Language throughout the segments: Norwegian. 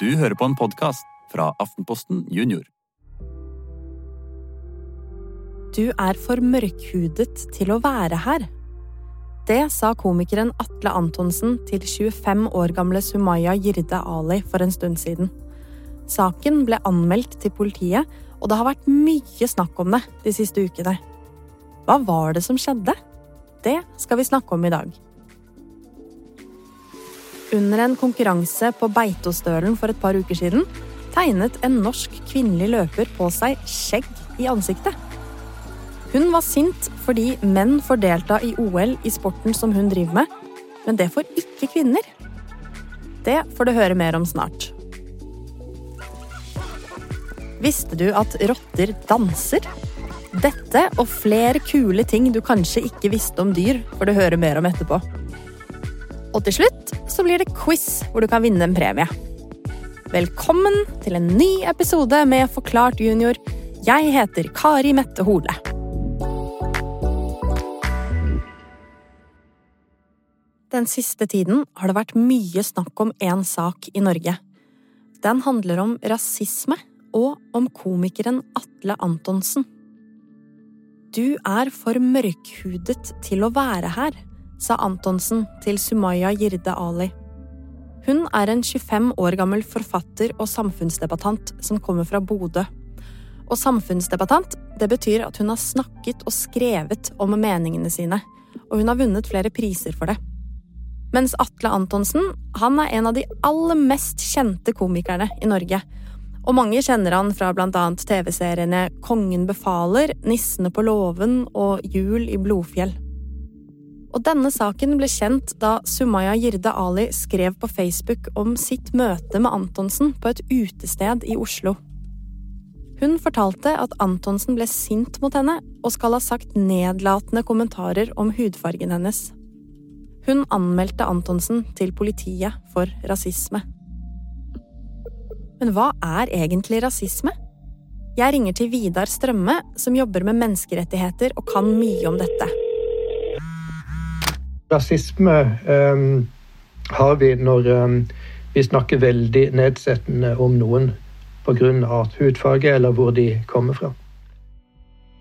Du hører på en podkast fra Aftenposten Junior. Du er for mørkhudet til å være her. Det sa komikeren Atle Antonsen til 25 år gamle Sumaya Jirde Ali for en stund siden. Saken ble anmeldt til politiet, og det har vært mye snakk om det de siste ukene. Hva var det som skjedde? Det skal vi snakke om i dag. Under en konkurranse på Beitostølen for et par uker siden tegnet en norsk kvinnelig løper på seg skjegg i ansiktet. Hun var sint fordi menn får delta i OL i sporten som hun driver med, men det får ikke kvinner. Det får du høre mer om snart. Visste du at rotter danser? Dette og flere kule ting du kanskje ikke visste om dyr, får du høre mer om etterpå. Og til slutt så blir det quiz hvor du kan vinne en premie. Velkommen til en ny episode med Forklart junior. Jeg heter Kari Mette Hole. Den siste tiden har det vært mye snakk om én sak i Norge. Den handler om rasisme og om komikeren Atle Antonsen. Du er for mørkhudet til å være her, sa Antonsen til Sumaya Jirde Ali. Hun er en 25 år gammel forfatter og samfunnsdebattant som kommer fra Bodø. Og samfunnsdebattant det betyr at hun har snakket og skrevet om meningene sine, og hun har vunnet flere priser for det. Mens Atle Antonsen han er en av de aller mest kjente komikerne i Norge. Og mange kjenner han fra blant annet TV-seriene Kongen befaler, Nissene på låven og Jul i Blodfjell. Og denne saken ble kjent da Sumaya Jirde Ali skrev på Facebook om sitt møte med Antonsen på et utested i Oslo. Hun fortalte at Antonsen ble sint mot henne og skal ha sagt nedlatende kommentarer om hudfargen hennes. Hun anmeldte Antonsen til politiet for rasisme. Men hva er egentlig rasisme? Jeg ringer til Vidar Strømme, som jobber med menneskerettigheter og kan mye om dette. Rasisme um, har vi når um, vi snakker veldig nedsettende om noen pga. hudfarge eller hvor de kommer fra.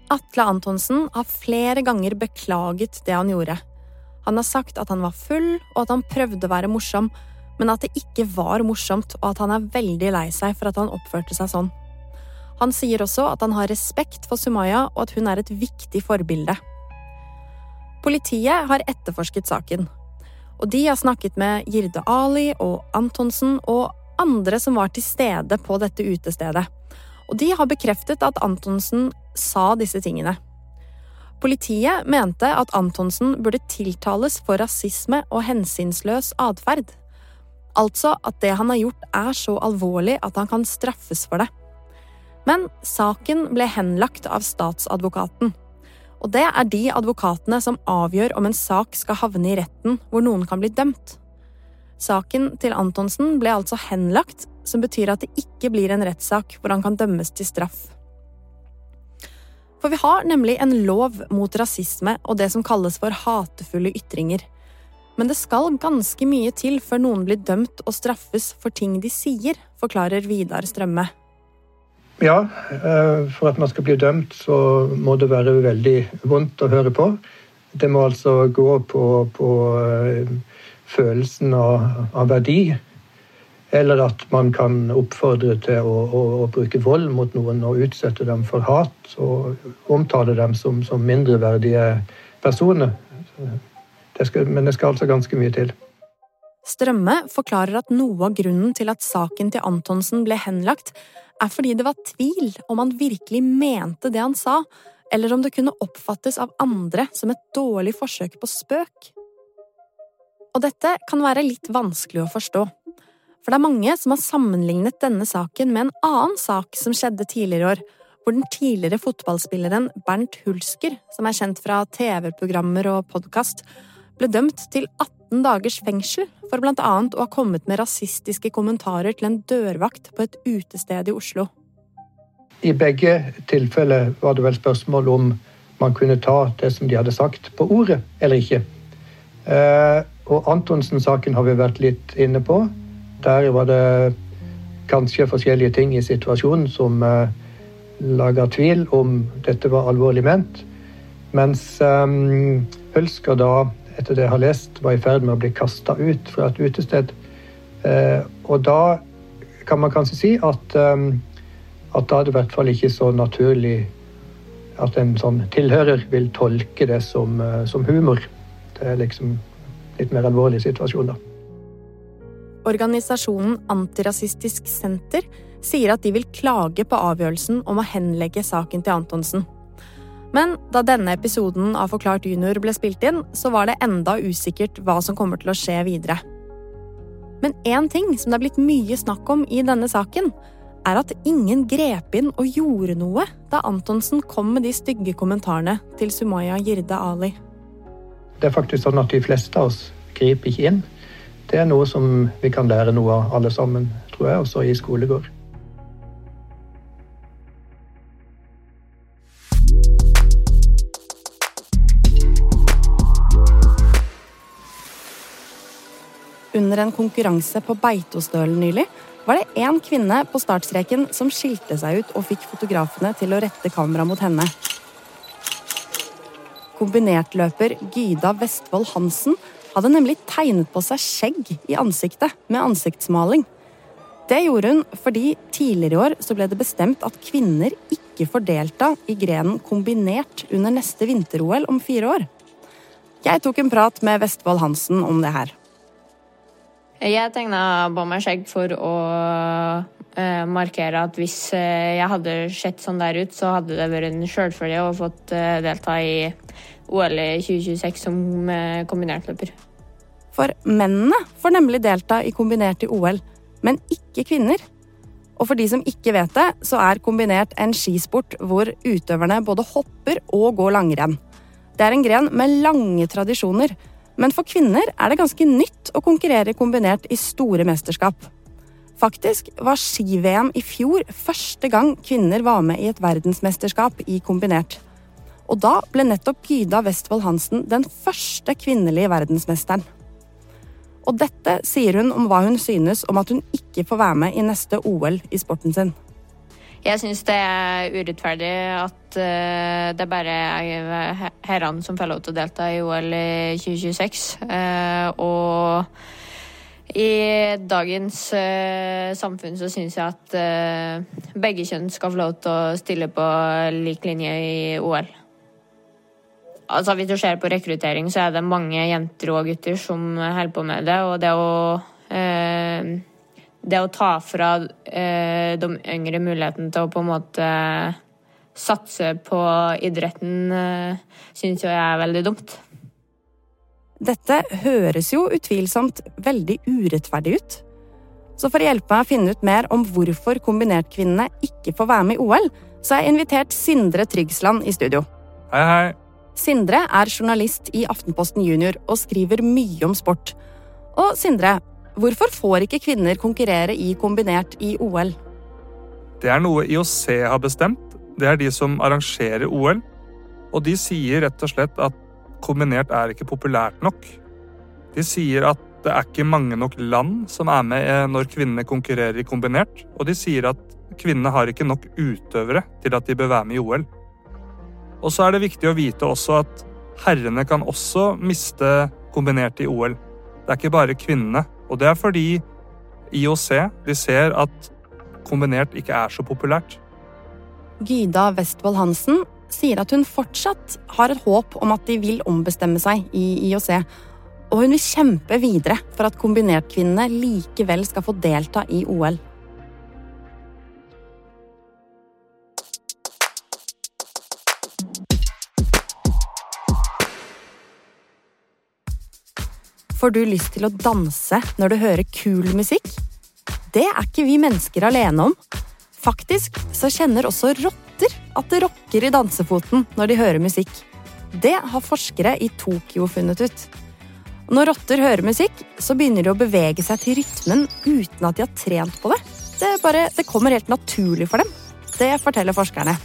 Atle Antonsen har flere ganger beklaget det han gjorde. Han har sagt at han var full, og at han prøvde å være morsom, men at det ikke var morsomt, og at han er veldig lei seg for at han oppførte seg sånn. Han sier også at han har respekt for Sumaya, og at hun er et viktig forbilde. Politiet har etterforsket saken, og de har snakket med Girde Ali og Antonsen og andre som var til stede på dette utestedet, og de har bekreftet at Antonsen sa disse tingene. Politiet mente at Antonsen burde tiltales for rasisme og hensynsløs atferd. Altså at det han har gjort er så alvorlig at han kan straffes for det. Men saken ble henlagt av statsadvokaten. Og det er de advokatene som avgjør om en sak skal havne i retten hvor noen kan bli dømt. Saken til Antonsen ble altså henlagt, som betyr at det ikke blir en rettssak hvor han kan dømmes til straff. For vi har nemlig en lov mot rasisme og det som kalles for hatefulle ytringer. Men det skal ganske mye til før noen blir dømt og straffes for ting de sier, forklarer Vidar Strømme. Ja, eh, for at man skal bli dømt, så må det være veldig vondt å høre på. Det må altså gå på, på eh, følelsen av, av verdi eller at man kan oppfordre til å, å, å, bruke vold mot noen og utsette dem for hat og omtale dem som, som mindreverdige personer. Det skal, men det skal altså ganske mye til. Strømme forklarer at noe av grunnen til at saken til Antonsen ble henlagt, er fordi det var tvil om han virkelig mente det han sa, eller om det kunne oppfattes av andre som et dårlig forsøk på spøk. Og dette kan være litt vanskelig å forstå. For det er mange som har sammenlignet denne saken med en annen sak som skjedde tidligere i år, hvor den tidligere fotballspilleren Bernt Hulsker, som er kjent fra TV-programmer og podkast, ble dømt til 18 dagers fengsel for blant annet å ha kommet med rasistiske kommentarer til en dørvakt på et utested i Oslo. I begge tilfeller var det vel spørsmål om man kunne ta det som de hadde sagt, på ordet eller ikke. Eh, og Antonsen-saken har vi vært litt inne på. Der var det kanskje forskjellige ting i situasjonen som laga tvil om dette var alvorlig ment. Mens um, Hølsker da, etter det jeg har lest, var i ferd med å bli kasta ut fra et utested. Uh, og da kan man kanskje si at, um, at da er det i hvert fall ikke så naturlig at en sånn tilhører vil tolke det som, uh, som humor. Det er liksom litt mer alvorlig situasjon, da. Organisasjonen Antirasistisk Senter sier at de vil klage på avgjørelsen om å henlegge saken til Antonsen. Men da denne episoden av Forklart junior ble spilt inn, så var det enda usikkert hva som kommer til å skje videre. Men én ting som det er blitt mye snakk om i denne saken, er at ingen grep inn og gjorde noe da Antonsen kom med de stygge kommentarene til Sumaya Jirde Ali. Det er faktisk sånn at de fleste av oss griper ikke inn. Det er noe som vi kan lære noe av alle sammen, tror jeg, også i skolegård. Under en konkurranse på Beitostølen nylig var det én kvinne på startstreken som skilte seg ut og fikk fotografene til å rette kamera mot henne. Kombinertløper Gyda Vestfold Hansen hadde nemlig tegnet på seg skjegg i ansiktet med ansiktsmaling. Det gjorde hun fordi tidligere i år så ble det bestemt at kvinner ikke får delta i grenen kombinert under neste vinter-OL om fire år. Jeg tok en prat med Vestfold Hansen om det her. Jeg tegna på meg skjegg for å uh, markere at hvis uh, jeg hadde sett sånn der ut, så hadde det vært en sjølfølge å fått uh, delta i OL i 2026 som kombinertløper. For mennene får nemlig delta i kombinert i OL, men ikke kvinner. Og for de som ikke vet det, så er kombinert en skisport hvor utøverne både hopper og går langrenn. Det er en gren med lange tradisjoner men for kvinner er det ganske nytt å konkurrere kombinert i store mesterskap. Faktisk var ski-VM i fjor første gang kvinner var med i et verdensmesterskap i kombinert. Og da ble nettopp Gyda Westvold Hansen den første kvinnelige verdensmesteren. Og dette sier hun om hva hun synes om at hun ikke får være med i neste OL i sporten sin. Jeg syns det er urettferdig at uh, det bare er herrene som får lov til å delta i OL i 2026. Uh, eh, og i dagens uh, samfunn så syns jeg at begge kjønn skal få lov til å stille på lik linje i OL. Altså Hvis du ser på rekruttering, så er det mange jenter og gutter som holder på med det. Og det å det å ta fra eh, de yngre muligheten til å på en måte satse på idretten, eh, syns jo jeg er veldig dumt. Dette høres jo utvilsomt veldig urettferdig ut. Så for å hjelpe meg å finne ut mer om hvorfor kombinertkvinnene ikke får være med i OL, så har jeg invitert Sindre Tryggsland i studio. Hei, hei. Sindre er journalist i Aftenposten Junior og skriver mye om sport. Og Sindre, Hvorfor får ikke kvinner konkurrere i kombinert i OL? Det er noe IOC har bestemt. Det er de som arrangerer OL. Og de sier rett og slett at kombinert er ikke populært nok. De sier at det er ikke mange nok land som er med eh, når kvinnene konkurrerer i kombinert. Og de sier at kvinnene har ikke nok utøvere til at de bør være med i OL. Og så er det viktig å vite også at herrene kan også miste kombinert i OL. Det er ikke bare kvinnene. Og det er fordi IOC de ser at kombinert ikke er så populært. Gyda Westvold Hansen sier at hun fortsatt har et håp om at de vil ombestemme seg i IOC, og hun vil kjempe videre for at kombinertkvinnene likevel skal få delta i OL. Får du lyst til å danse når du hører kul musikk? Det er ikke vi mennesker alene om. Faktisk så kjenner også rotter at det rocker i dansefoten når de hører musikk. Det har forskere i Tokyo funnet ut. Når rotter hører musikk, så begynner de å bevege seg til rytmen uten at de har trent på det. Det, bare, det kommer helt naturlig for dem. Det forteller forskerne.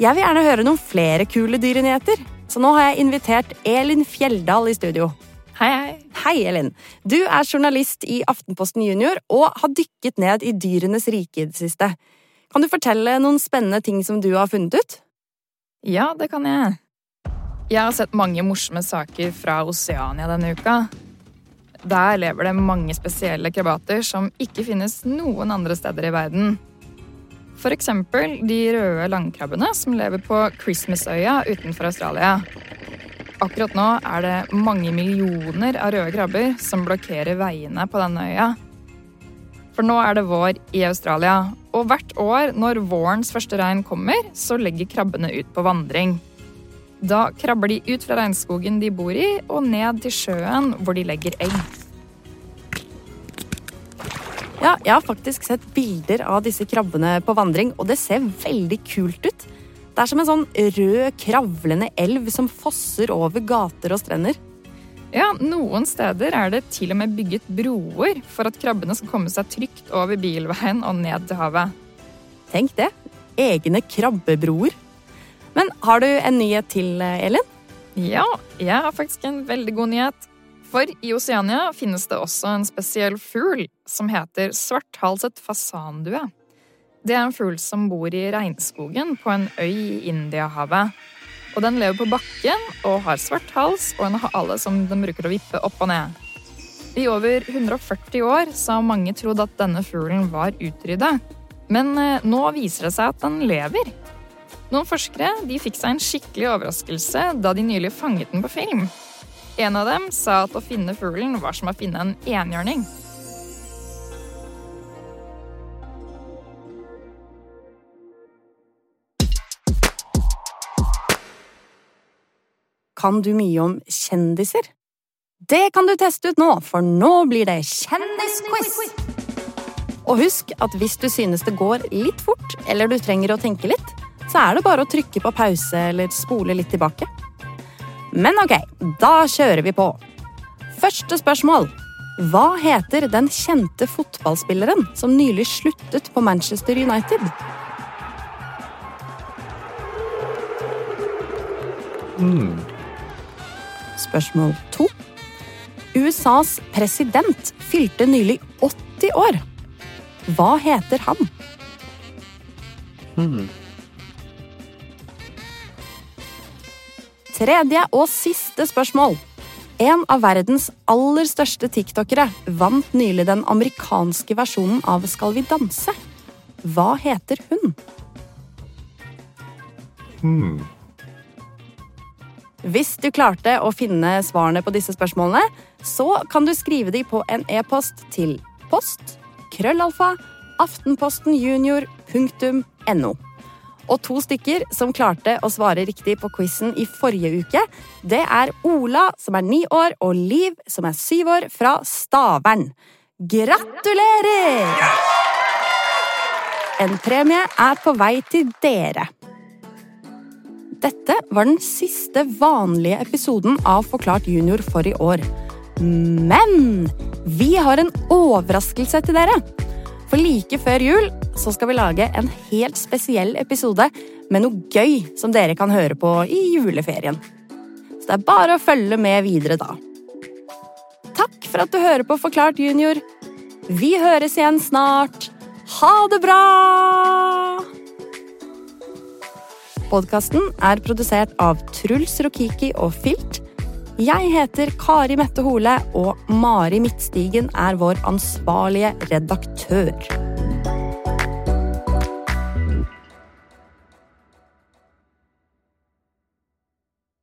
Jeg vil gjerne høre noen flere kule dyrenyheter, så nå har jeg invitert Elin Fjelldal i studio. Hei, hei. Hei, Elin. Du er journalist i Aftenposten Junior og har dykket ned i dyrenes rike i det siste. Kan du fortelle noen spennende ting som du har funnet ut? Ja, det kan jeg. Jeg har sett mange morsomme saker fra Oseania denne uka. Der lever det mange spesielle krabater som ikke finnes noen andre steder i verden. For eksempel de røde langkrabbene som lever på Christmasøya utenfor Australia. Akkurat nå er det mange millioner av røde krabber som blokkerer veiene på denne øya. For nå er det vår i Australia, og hvert år når vårens første regn kommer, så legger krabbene ut på vandring. Da krabber de ut fra regnskogen de bor i, og ned til sjøen hvor de legger egg. Ja, jeg har faktisk sett bilder av disse krabbene på vandring, og det ser veldig kult ut. Det er som en sånn rød, kravlende elv som fosser over gater og strender. Ja, noen steder er det til og med bygget broer for at krabbene skal komme seg trygt over bilveien og ned til havet. Tenk det. Egne krabbebroer. Men har du en nyhet til, Elin? Ja, jeg har faktisk en veldig god nyhet. For i Oseania finnes det også en spesiell fugl som heter svarthalset fasandue. Det er en fugl som bor i regnskogen på en øy i Indiahavet. Og den lever på bakken og har svart hals og en hale som den bruker å vippe opp og ned. I over 140 år så har mange trodd at denne fuglen var utrydda. Men eh, nå viser det seg at den lever. Noen forskere de fikk seg en skikkelig overraskelse da de nylig fanget den på film. En av dem sa at å finne fuglen var som å finne en enhjørning. Kan du mye om kjendiser? Det kan du teste ut nå, for nå blir det kjendisquiz! Og husk at hvis du synes det går litt fort, eller du trenger å tenke litt, så er det bare å trykke på pause eller spole litt tilbake. Men ok, da kjører vi på. Første spørsmål. Hva heter den kjente fotballspilleren som nylig sluttet på Manchester United? Mm. Spørsmål to. USAs president fylte nylig 80 år. Hva heter han? Hmm. Tredje og siste spørsmål. En av verdens aller største tiktokere vant nylig den amerikanske versjonen av Skal vi danse. Hva heter hun? Mm. Hvis du klarte å finne svarene på disse spørsmålene, så kan du skrive de på en e-post til post krøllalfa aftenpostenjunior.no. Og to stykker som klarte å svare riktig på quizen i forrige uke, det er Ola, som er ni år, og Liv, som er syv år, fra Stavern. Gratulerer! En premie er på vei til dere. Dette var den siste vanlige episoden av Forklart junior for i år. Men vi har en overraskelse til dere. For like før jul så skal vi lage en helt spesiell episode med noe gøy som dere kan høre på i juleferien. Så det er bare å følge med videre da. Takk for at du hører på Forklart junior. Vi høres igjen snart. Ha det bra! Podkasten er produsert av Truls Rokiki og Filt. Jeg heter Kari Mette Hole, og Mari Midtstigen er vår ansvarlige redaktør.